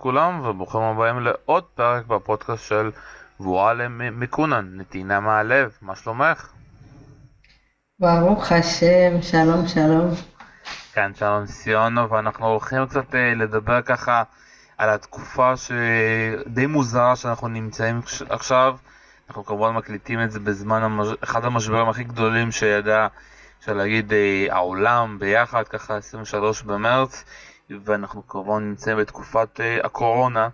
לכולם וברוכים הבאים לעוד פרק בפודקאסט של וואלם מקונן, נתינה מהלב, מה שלומך? ברוך השם, שלום שלום. כן, שלום סיונו, ואנחנו הולכים קצת אה, לדבר ככה על התקופה שדי מוזרה שאנחנו נמצאים עכשיו. אנחנו כמובן מקליטים את זה בזמן המש... אחד המשברים הכי גדולים שידע, אפשר להגיד, אה, העולם ביחד, ככה 23 במרץ. ואנחנו כמובן נמצאים בתקופת uh, הקורונה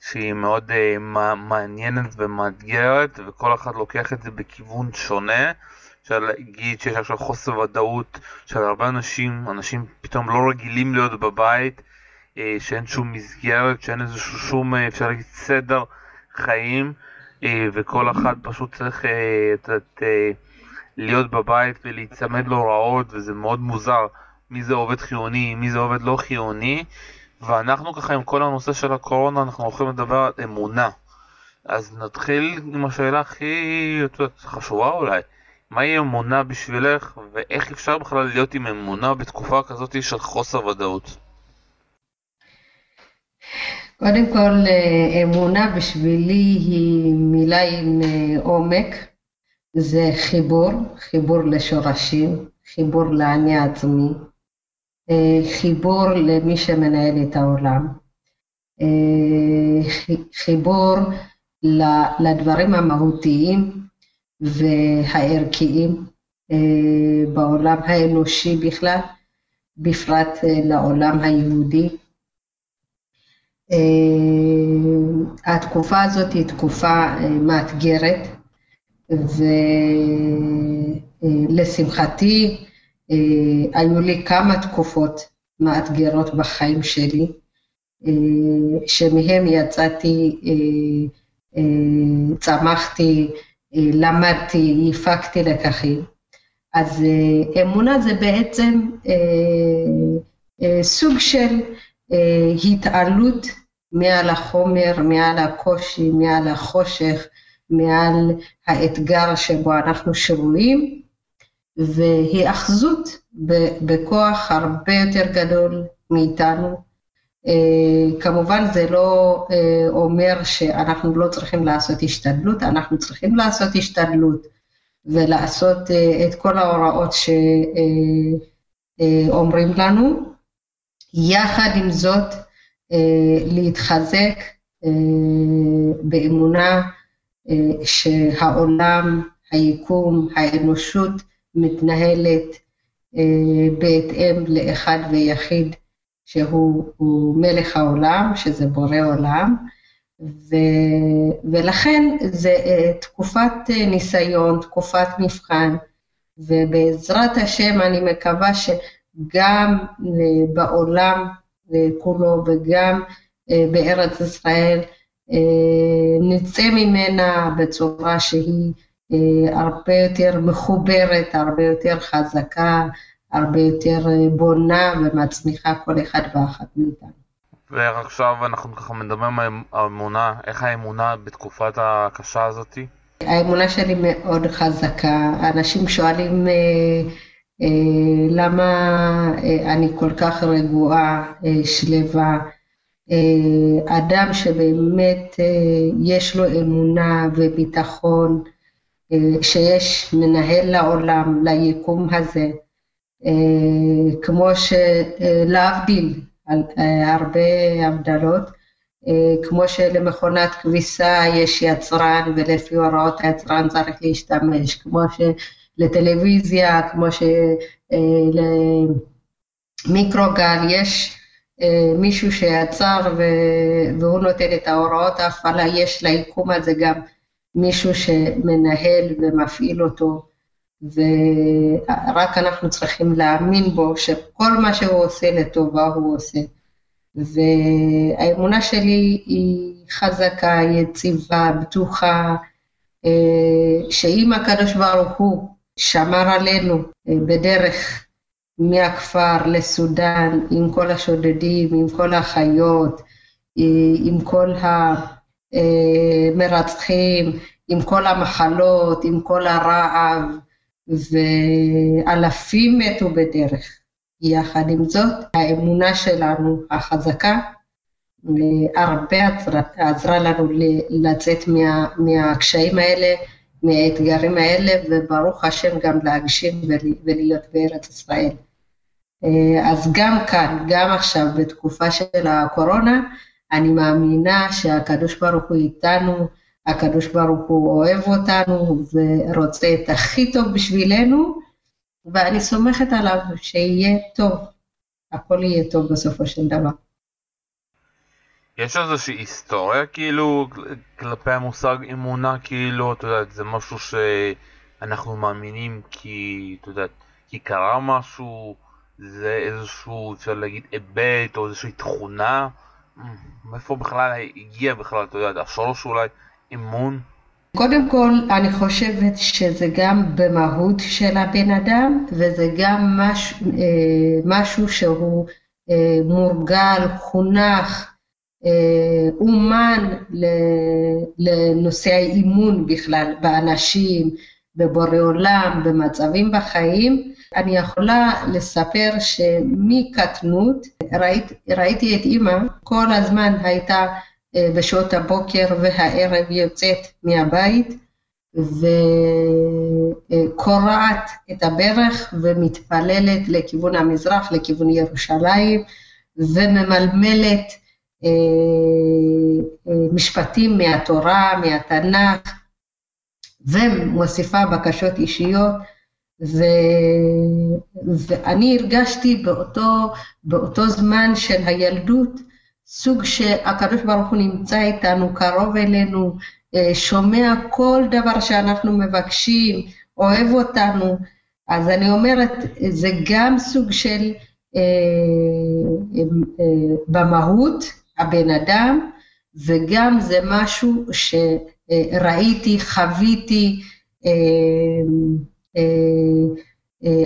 שהיא מאוד uh, מעניינת ומאתגרת וכל אחד לוקח את זה בכיוון שונה. אפשר להגיד שיש עכשיו חוסר ודאות של הרבה אנשים, אנשים פתאום לא רגילים להיות בבית, uh, שאין שום מסגרת, שאין איזשהו שום, uh, אפשר להגיד, סדר חיים, uh, וכל אחד פשוט צריך uh, את, uh, להיות בבית ולהיצמד להוראות, וזה מאוד מוזר. מי זה עובד חיוני, מי זה עובד לא חיוני, ואנחנו ככה עם כל הנושא של הקורונה, אנחנו הולכים לדבר על אמונה. אז נתחיל עם השאלה הכי חשובה אולי, מהי אמונה בשבילך, ואיך אפשר בכלל להיות עם אמונה בתקופה כזאת של חוסר ודאות? קודם כל, אה, אמונה בשבילי היא מילה עם אה, עומק, זה חיבור, חיבור לשורשים, חיבור לאני עצמי, חיבור למי שמנהל את העולם, אה, חיבור לדברים המהותיים והערכיים אה, בעולם האנושי בכלל, בפרט לעולם היהודי. התקופה הזאת היא תקופה מאתגרת, ולשמחתי אה, היו לי כמה תקופות מאתגרות בחיים שלי, אה, שמהם יצאתי, אה, צמחתי, למדתי, הפקתי לקחים. אז אמונה זה בעצם סוג של התעלות מעל החומר, מעל הקושי, מעל החושך, מעל האתגר שבו אנחנו שרויים, והיאחזות בכוח הרבה יותר גדול מאיתנו. אה, כמובן זה לא אה, אומר שאנחנו לא צריכים לעשות השתדלות, אנחנו צריכים לעשות השתדלות ולעשות אה, את כל ההוראות שאומרים לנו. יחד עם זאת, להתחזק באמונה שהעולם, היקום, האנושות, מתנהלת אה, בהתאם לאחד ויחיד שהוא מלך העולם, שזה בורא עולם, ו, ולכן זה אה, תקופת אה, ניסיון, תקופת מבחן, ובעזרת השם אני מקווה שגם בעולם כולו וגם בארץ ישראל נצא ממנה בצורה שהיא הרבה יותר מחוברת, הרבה יותר חזקה, הרבה יותר אה, בונה ומצמיחה כל אחד ואחת מאיתנו. ועכשיו אנחנו ככה מדברים על האמונה, איך האמונה בתקופת הקשה הזאתי? האמונה שלי מאוד חזקה. אנשים שואלים אה, אה, למה אה, אני כל כך רגועה, אה, שלווה. אה, אדם שבאמת אה, יש לו אמונה וביטחון, אה, שיש מנהל לעולם, ליקום הזה, אה, כמו שלהבדיל אה, הרבה הבדלות, כמו שלמכונת כביסה יש יצרן ולפי הוראות היצרן צריך להשתמש, כמו שלטלוויזיה, כמו שלמיקרוגל יש מישהו שיצר והוא נותן את ההוראות ההפעלה, יש ליקום הזה גם מישהו שמנהל ומפעיל אותו, ורק אנחנו צריכים להאמין בו שכל מה שהוא עושה לטובה הוא עושה. והאמונה שלי היא חזקה, יציבה, בטוחה, אה, שאם הקדוש ברוך הוא שמר עלינו אה, בדרך מהכפר לסודאן, עם כל השודדים, עם כל החיות, אה, עם כל ה... אה, מרצחים, עם כל המחלות, עם כל הרעב, ואלפים מתו בדרך. יחד עם זאת, האמונה שלנו החזקה הרבה עזרה, עזרה לנו לצאת מה, מהקשיים האלה, מהאתגרים האלה, וברוך השם גם להגשים ולהיות בארץ ישראל. אז גם כאן, גם עכשיו, בתקופה של הקורונה, אני מאמינה שהקדוש ברוך הוא איתנו, הקדוש ברוך הוא אוהב אותנו ורוצה את הכי טוב בשבילנו, ואני סומכת עליו שיהיה טוב, הכל יהיה טוב בסופו של דבר. יש איזושהי היסטוריה כאילו כלפי המושג אמונה כאילו, את יודעת, זה משהו שאנחנו מאמינים כי, את יודעת, כי קרה משהו, זה איזשהו, אפשר להגיד, היבט או איזושהי תכונה, מאיפה בכלל הגיע בכלל, אתה יודע, השורש אולי אמון? קודם כל, אני חושבת שזה גם במהות של הבן אדם, וזה גם מש, אה, משהו שהוא אה, מורגל, חונך, אה, אומן לנושא האימון בכלל, באנשים, בבורא עולם, במצבים בחיים. אני יכולה לספר שמקטנות ראית, ראיתי את אימא, כל הזמן הייתה אה, בשעות הבוקר והערב יוצאת מהבית וקורעת את הברך ומתפללת לכיוון המזרח, לכיוון ירושלים, וממלמלת אה, אה, משפטים מהתורה, מהתנ"ך, ומוסיפה בקשות אישיות. ואני הרגשתי באותו, באותו זמן של הילדות סוג שהקדוש ברוך הוא נמצא איתנו, קרוב אלינו, אה, שומע כל דבר שאנחנו מבקשים, אוהב אותנו. אז אני אומרת, זה גם סוג של אה, אה, במהות הבן אדם, וגם זה משהו שראיתי, חוויתי,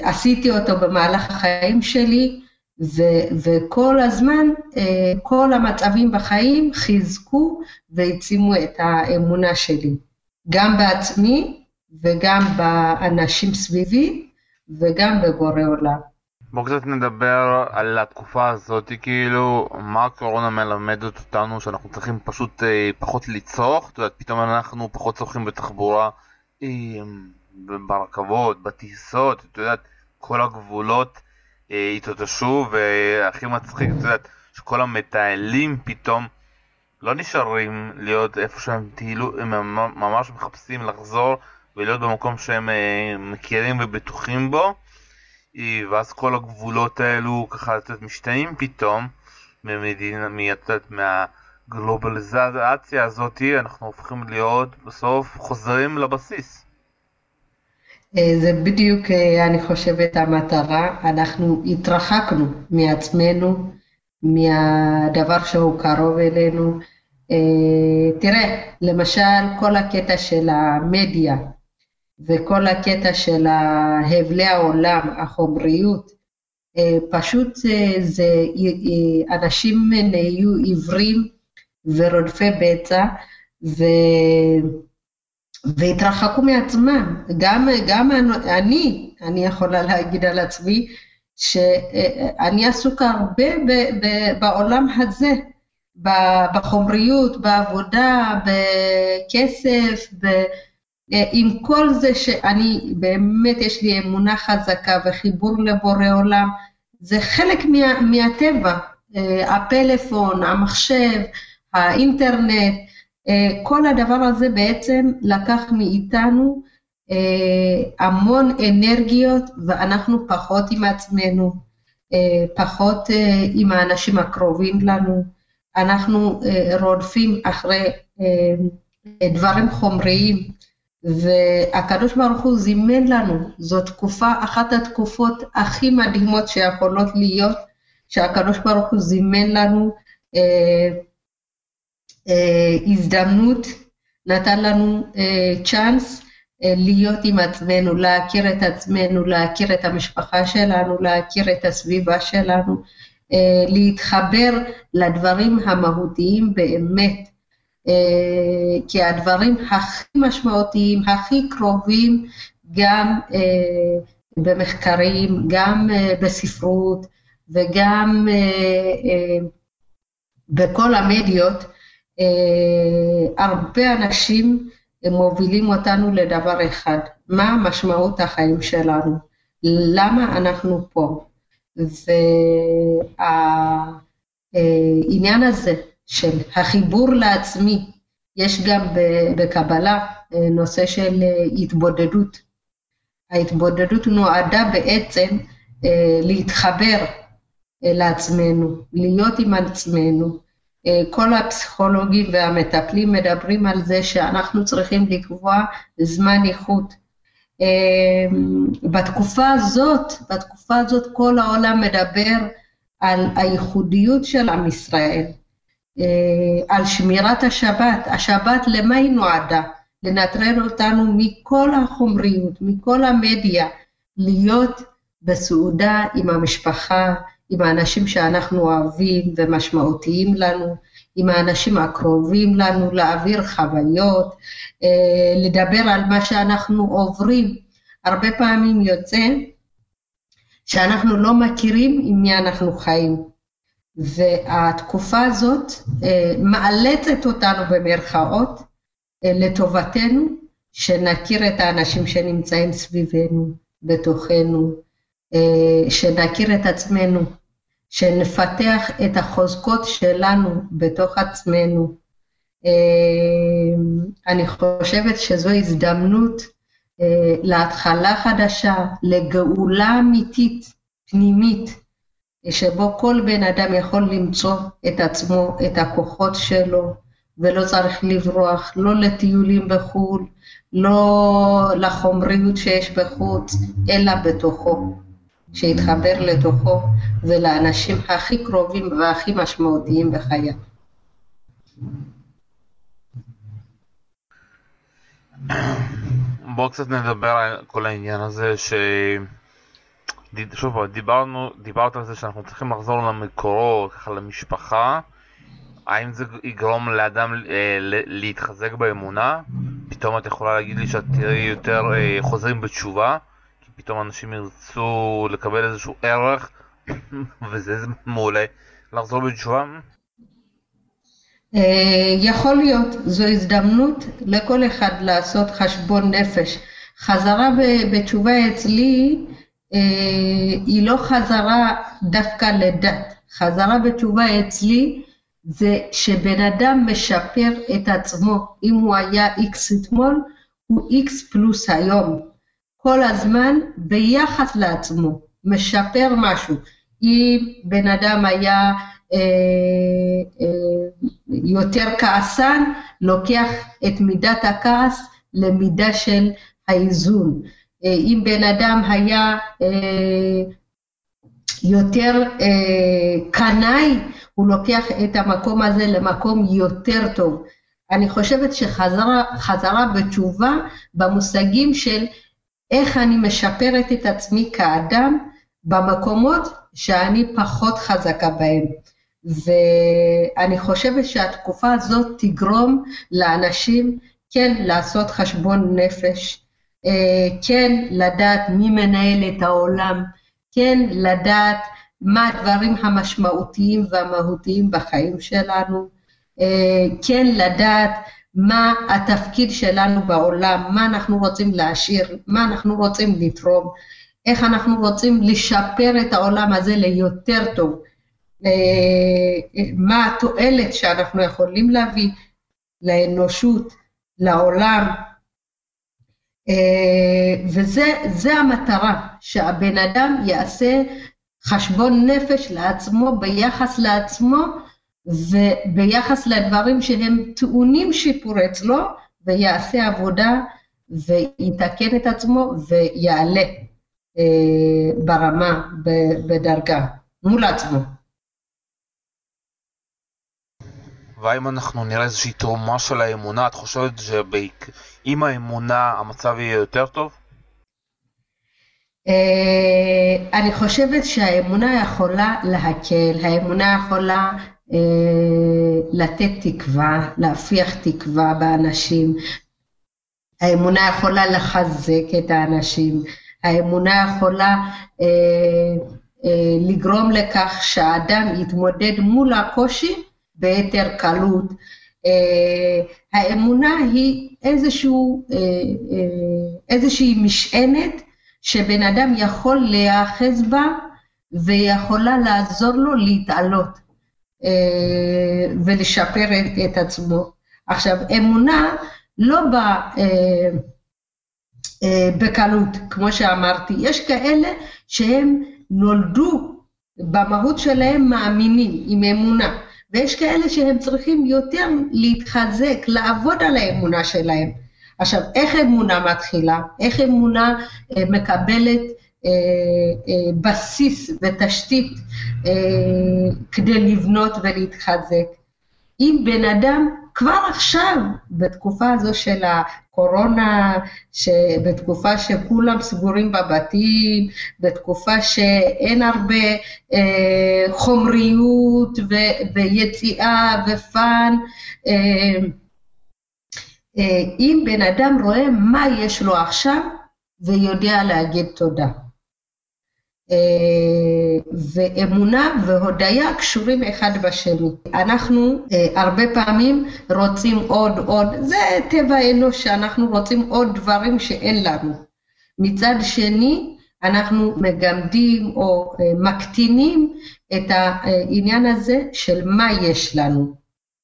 עשיתי אותו במהלך החיים שלי, ו- וכל הזמן, אה, כל המצבים בחיים חיזקו והעצימו את האמונה שלי, גם בעצמי וגם באנשים סביבי וגם בבורא עולם. בואו קצת נדבר על התקופה הזאת, כאילו, מה הקורונה מלמדת אותנו שאנחנו צריכים פשוט אה, פחות לצרוך, את יודעת, פתאום אנחנו פחות צורכים בתחבורה, אה, ברכבות, בטיסות, את יודעת, כל הגבולות התעטשו, והכי מצחיק, את יודעת, שכל המטיילים פתאום לא נשארים להיות איפה שהם טיילו, הם ממש מחפשים לחזור ולהיות במקום שהם אה, מכירים ובטוחים בו, אה, ואז כל הגבולות האלו ככה, את משתנים פתאום ממדינה, את יודעת, מהגלובליזציה הזאתי, אנחנו הופכים להיות בסוף חוזרים לבסיס. אה, זה בדיוק, אה, אני חושבת, המטרה. אנחנו התרחקנו מעצמנו, מהדבר שהוא קרוב אלינו. אה, תראה, למשל, כל הקטע של המדיה וכל הקטע של הבלי העולם, החומריות, פשוט זה, אנשים נהיו עיוורים ורודפי בצע, ו... והתרחקו מעצמם. גם, גם אני, אני יכולה להגיד על עצמי, שאני עסוקה הרבה ב, ב, בעולם הזה, בחומריות, בעבודה, בכסף, ב, עם כל זה שאני, באמת יש לי אמונה חזקה וחיבור לבורא עולם, זה חלק מה, מהטבע, הפלאפון, המחשב, האינטרנט, אה, כל הדבר הזה בעצם לקח מאיתנו אה, המון אנרגיות ואנחנו פחות עם עצמנו, אה, פחות עם האנשים הקרובים לנו, אנחנו רודפים אחרי דברים חומריים והקדוש ברוך הוא זימן לנו, זו תקופה, אחת התקופות הכי מדהימות שיכולות להיות, שהקדוש ברוך הוא זימן לנו אה, הזדמנות, נתן לנו צ'אנס אה, להיות עם עצמנו, להכיר את עצמנו, להכיר את המשפחה שלנו, להכיר את הסביבה שלנו, אה, להתחבר לדברים המהותיים באמת, כי הדברים הכי משמעותיים, הכי קרובים, גם במחקרים, גם בספרות וגם בכל המדיות, אה, הרבה אנשים מובילים אותנו לדבר אחד, מה משמעות החיים שלנו, למה אנחנו פה. והעניין הזה של החיבור לעצמי, יש גם בקבלה נושא של התבודדות. ההתבודדות נועדה בעצם אה, להתחבר אה, לעצמנו, להיות עם עצמנו. אה, כל הפסיכולוגים והמטפלים מדברים על זה שאנחנו צריכים לקבוע זמן איכות. בתקופה הזאת, בתקופה הזאת כל העולם מדבר על הייחודיות של עם ישראל, על שמירת השבת. השבת למה היא נועדה? לנטרל אותנו מכל החומריות, מכל המדיה, להיות בסעודה עם המשפחה, עם האנשים שאנחנו אוהבים ומשמעותיים לנו, עם האנשים הקרובים לנו, להעביר חוויות, אה, לדבר על מה שאנחנו עוברים. הרבה פעמים יוצא שאנחנו לא מכירים עם מי אנחנו חיים. והתקופה הזאת אה, מאלצת אותנו במרכאות אה, לטובתנו, שנכיר את האנשים שנמצאים סביבנו, בתוכנו, שנכיר את עצמנו, שנפתח את החוזקות שלנו בתוך עצמנו. אה, אני חושבת שזו הזדמנות להתחלה חדשה, לגאולה אמיתית, פנימית, שבו כל בן אדם יכול למצוא את עצמו, את הכוחות שלו, ולא צריך לברוח, לא לטיולים בחו"ל, לא לחומריות שיש בחוץ, אלא בתוכו, שיתחבר לתוכו ולאנשים הכי קרובים והכי משמעותיים בחייו. בואו קצת נדבר על כל העניין הזה ש... שוב, דיברנו, דיברת על זה שאנחנו צריכים לחזור למקורות, ככה למשפחה, האם זה יגרום לאדם אה, להתחזק באמונה? פתאום את יכולה להגיד לי שאת תראי יותר אה, חוזרים בתשובה? פתאום אנשים ירצו לקבל איזשהו ערך, וזה מעולה. לחזור בתשובה? אה, יכול להיות, זו הזדמנות לכל אחד לעשות חשבון נפש. חזרה בתשובה אצלי אה, היא לא חזרה דווקא לדת. חזרה בתשובה אצלי זה שבן אדם משפר את עצמו, אם הוא היה איקס אתמול, הוא איקס פלוס היום. כל הזמן ביחס לעצמו, משפר משהו. אם בן אדם היה אה, אה, יותר כעסן, לוקח את מידת הכעס למידה של האיזון. אה, אם בן אדם היה אה, יותר אה, קנאי, הוא לוקח את המקום הזה למקום יותר טוב. אני חושבת שחזרה בתשובה במושגים של איך אני משפרת את עצמי כאדם במקומות שאני פחות חזקה בהם. ואני חושבת שהתקופה הזאת תגרום לאנשים כן לעשות חשבון נפש, אה, כן לדעת מי מנהל את העולם, כן לדעת מה הדברים המשמעותיים והמהותיים בחיים שלנו, אה, כן לדעת מה התפקיד שלנו בעולם, מה אנחנו רוצים להשאיר, מה אנחנו רוצים לתרום, איך אנחנו רוצים לשפר את העולם הזה ליותר טוב, אה, מה התועלת שאנחנו יכולים להביא לאנושות, לעולם, אה, וזה המטרה, שהבן אדם יעשה חשבון נפש לעצמו ביחס לעצמו וביחס לדברים שהם טעונים שיפור אצלו, ויעשה עבודה ויתקן את עצמו ויעלה אה, ברמה, בדרגה, מול עצמו. והאם אנחנו נראה איזושהי תרומה של האמונה, את חושבת שעם האמונה המצב יהיה יותר טוב? אה, אני חושבת שהאמונה יכולה להקל, האמונה יכולה לתת תקווה, להפיח תקווה באנשים, האמונה יכולה לחזק את האנשים, האמונה יכולה אה, לגרום לכך שהאדם יתמודד מול הקושי ביתר קלות. האמונה היא איזשהו, איזושהי משענת שבן אדם יכול להיאחז בה ויכולה לעזור לו להתעלות ולשפר את עצמו. עכשיו, אמונה לא באה אה, בקלות, כמו שאמרתי. יש כאלה שהם נולדו במהות שלהם מאמינים, עם אמונה, ויש כאלה שהם צריכים יותר להתחזק, לעבוד על האמונה שלהם. עכשיו, איך אמונה מתחילה? איך אמונה אה, מקבלת אה, בסיס ותשתית כדי לבנות ולהתחזק? אם בן אדם כבר עכשיו, בתקופה הזו של הקורונה, בתקופה שכולם סגורים בבתים, בתקופה שאין הרבה אה, חומריות ו- ויציאה ופאן, אה, אה, אם בן אדם רואה מה יש לו עכשיו ויודע להגיד תודה. ואמונה והודיה קשורים אחד בשני. אנחנו אה, הרבה פעמים רוצים עוד עוד, זה טבע האנוש שאנחנו רוצים עוד דברים שאין לנו. מצד שני, אנחנו מגמדים או אה, מקטינים את העניין הזה של מה יש לנו,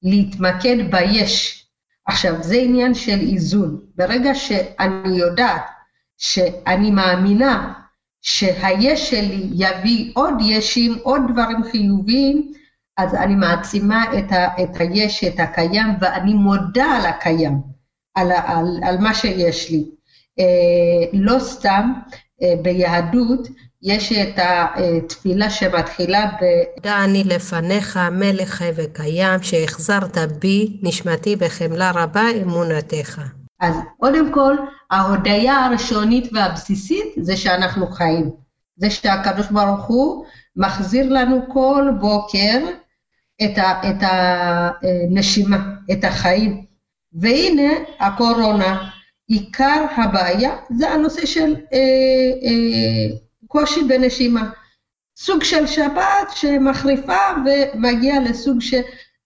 להתמקד ביש. עכשיו, זה עניין של איזון. ברגע שאני יודעת שאני מאמינה שהיש שלי יביא עוד ישים, עוד דברים חיוביים, אז אני מעצימה את, ה, את היש, את הקיים, ואני מודה על הקיים, על, על, על מה שיש לי. אה, לא סתם אה, ביהדות יש את התפילה שמתחילה ב... תודה אני לפניך, מלך וקיים, שהחזרת בי, נשמתי בחמלה רבה אמונתך. אז קודם כל, ההודיה הראשונית והבסיסית זה שאנחנו חיים. זה שהקדוש ברוך הוא מחזיר לנו כל בוקר את, ה, את הנשימה, את החיים. והנה הקורונה, עיקר הבעיה זה הנושא של אה, אה, קושי בנשימה. סוג של שבת שמחריפה ומגיע לסוג של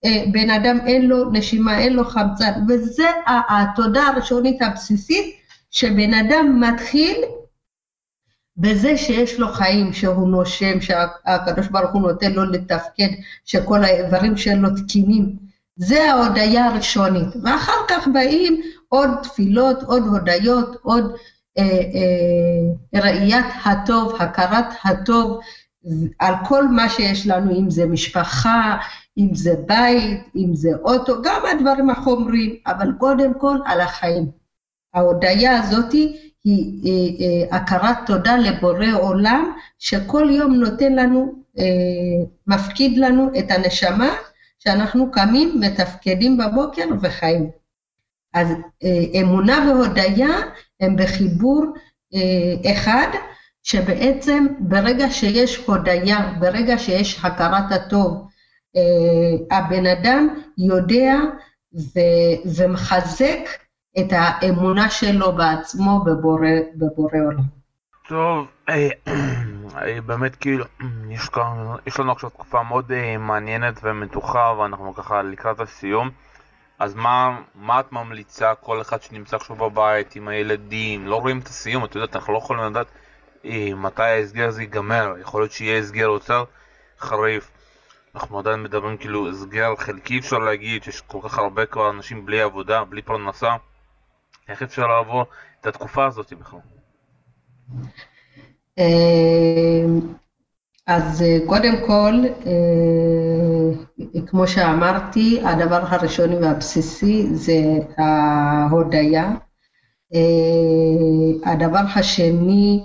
בן אדם אין לו נשימה, אין לו חמצן, וזה התודה הראשונית הבסיסית שבן אדם מתחיל בזה שיש לו חיים, שהוא נושם, שהקדוש ברוך הוא נותן לו לתפקד, שכל האיברים שלו תקינים. זה ההודיה הראשונית. ואחר כך באים עוד תפילות, עוד הודיות, עוד אה, אה, ראיית הטוב, הכרת הטוב על כל מה שיש לנו, אם זה משפחה, אם זה בית, אם זה אוטו, גם הדברים החומריים, אבל קודם כל על החיים. ההודיה הזאת היא, היא, היא הכרת תודה לבורא עולם, שכל יום נותן לנו, אה, מפקיד לנו את הנשמה, שאנחנו קמים, מתפקדים בבוקר וחיים. אז אה, אמונה והודיה הם בחיבור אה, אחד, שבעצם ברגע שיש הודיה, ברגע שיש הכרת הטוב, אה, הבן אדם יודע ו- ומחזק את האמונה שלו בעצמו בבורא, בבורא עולם. טוב, אה, אה, באמת כאילו, יש, יש לנו עכשיו תקופה מאוד מעניינת ומתוחה ואנחנו ככה לקראת הסיום. אז מה, מה את ממליצה כל אחד שנמצא עכשיו בבית עם הילדים, לא רואים את הסיום, את יודעת, אנחנו לא יכולים לדעת מתי ההסגר הזה ייגמר, יכול להיות שיהיה הסגר יותר חריף. אנחנו עדיין מדברים כאילו הסגר חלקי אפשר להגיד, שיש כל כך הרבה כבר אנשים בלי עבודה, בלי פרנסה. איך אפשר לעבור את התקופה הזאת בכלל? אמ, אז אה, קודם כל, אה, כמו שאמרתי, הדבר הראשוני והבסיסי זה ההודיה. אה, הדבר השני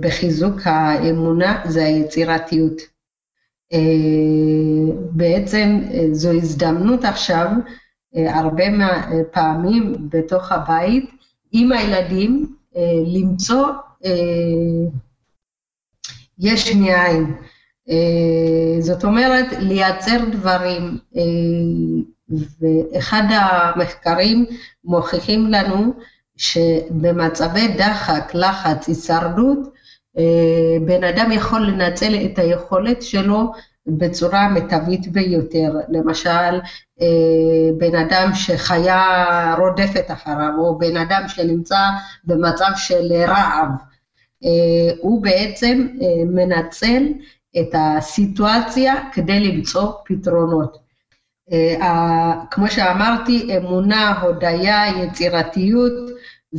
בחיזוק האמונה זה היצירתיות. אה, בעצם אה, זו הזדמנות עכשיו, אה, הרבה פעמים בתוך הבית, עם הילדים, למצוא יש מאין. זאת אומרת, לייצר דברים, ואחד המחקרים מוכיחים לנו שבמצבי דחק, לחץ, הישרדות, בן אדם יכול לנצל את היכולת שלו בצורה מיטבית ביותר. למשל, בן אדם שחיה רודפת אחריו, או בן אדם שנמצא במצב של רעב, הוא בעצם מנצל את הסיטואציה כדי למצוא פתרונות. כמו שאמרתי, אמונה, הודיה, יצירתיות,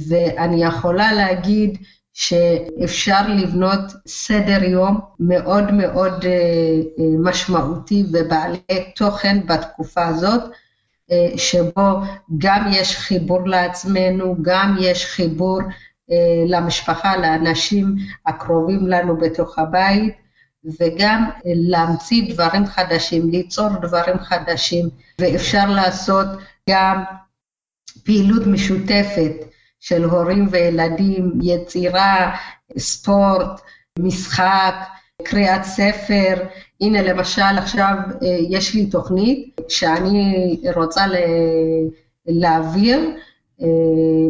ואני יכולה להגיד שאפשר לבנות סדר יום מאוד מאוד משמעותי ובעלי תוכן בתקופה הזאת, שבו גם יש חיבור לעצמנו, גם יש חיבור למשפחה, לאנשים הקרובים לנו בתוך הבית, וגם להמציא דברים חדשים, ליצור דברים חדשים, ואפשר לעשות גם פעילות משותפת של הורים וילדים, יצירה, ספורט, משחק, קריאת ספר. הנה למשל עכשיו יש לי תוכנית שאני רוצה להעביר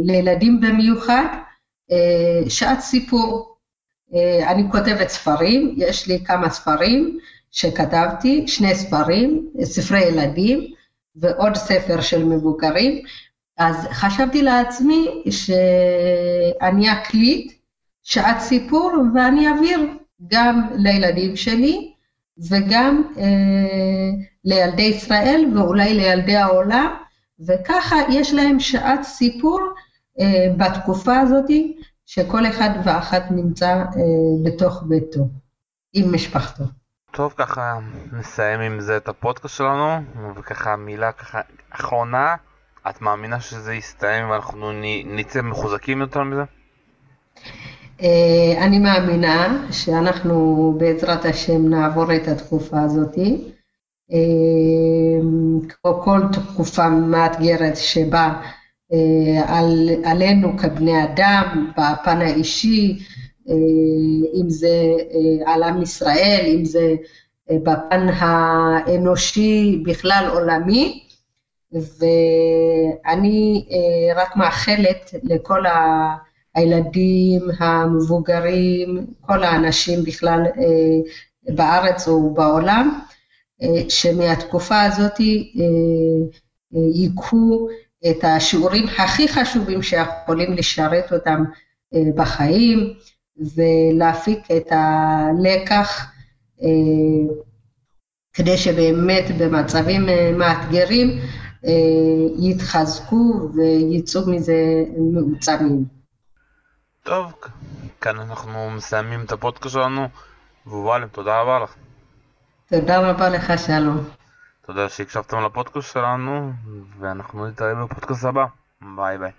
לילדים במיוחד, שעת סיפור. אני כותבת ספרים, יש לי כמה ספרים שכתבתי, שני ספרים, ספרי ילדים ועוד ספר של מבוגרים, אז חשבתי לעצמי שאני אקליט שעת סיפור ואני אעביר גם לילדים שלי וגם אה, לילדי ישראל ואולי לילדי העולם, וככה יש להם שעת סיפור אה, בתקופה הזאתי שכל אחד ואחת נמצא אה, בתוך ביתו, עם משפחתו. טוב, ככה נסיים עם זה את הפודקאסט שלנו, וככה מילה ככה אחרונה, את מאמינה שזה יסתיים ואנחנו נצא מחוזקים יותר מזה? אה, אני מאמינה שאנחנו בעזרת השם נעבור את התקופה הזאת, אה, כמו כל תקופה מאתגרת שבה אה, על, עלינו כבני אדם, בפן האישי, אם זה על עם ישראל, אם זה בפן האנושי בכלל עולמי, ואני רק מאחלת לכל הילדים, המבוגרים, כל האנשים בכלל בארץ ובעולם, שמהתקופה הזאת ייקחו את השיעורים הכי חשובים שיכולים לשרת אותם אה, בחיים ולהפיק את הלקח אה, כדי שבאמת במצבים אה, מאתגרים יתחזקו ויצאו מזה מעוצמים. טוב, כאן אנחנו מסיימים את הפודקאסט שלנו, ובואלם, תודה רבה לך. תודה רבה לך, שלום. תודה שהקשבתם לפודקאסט שלנו, ואנחנו נתראה בפודקאסט הבא. ביי ביי.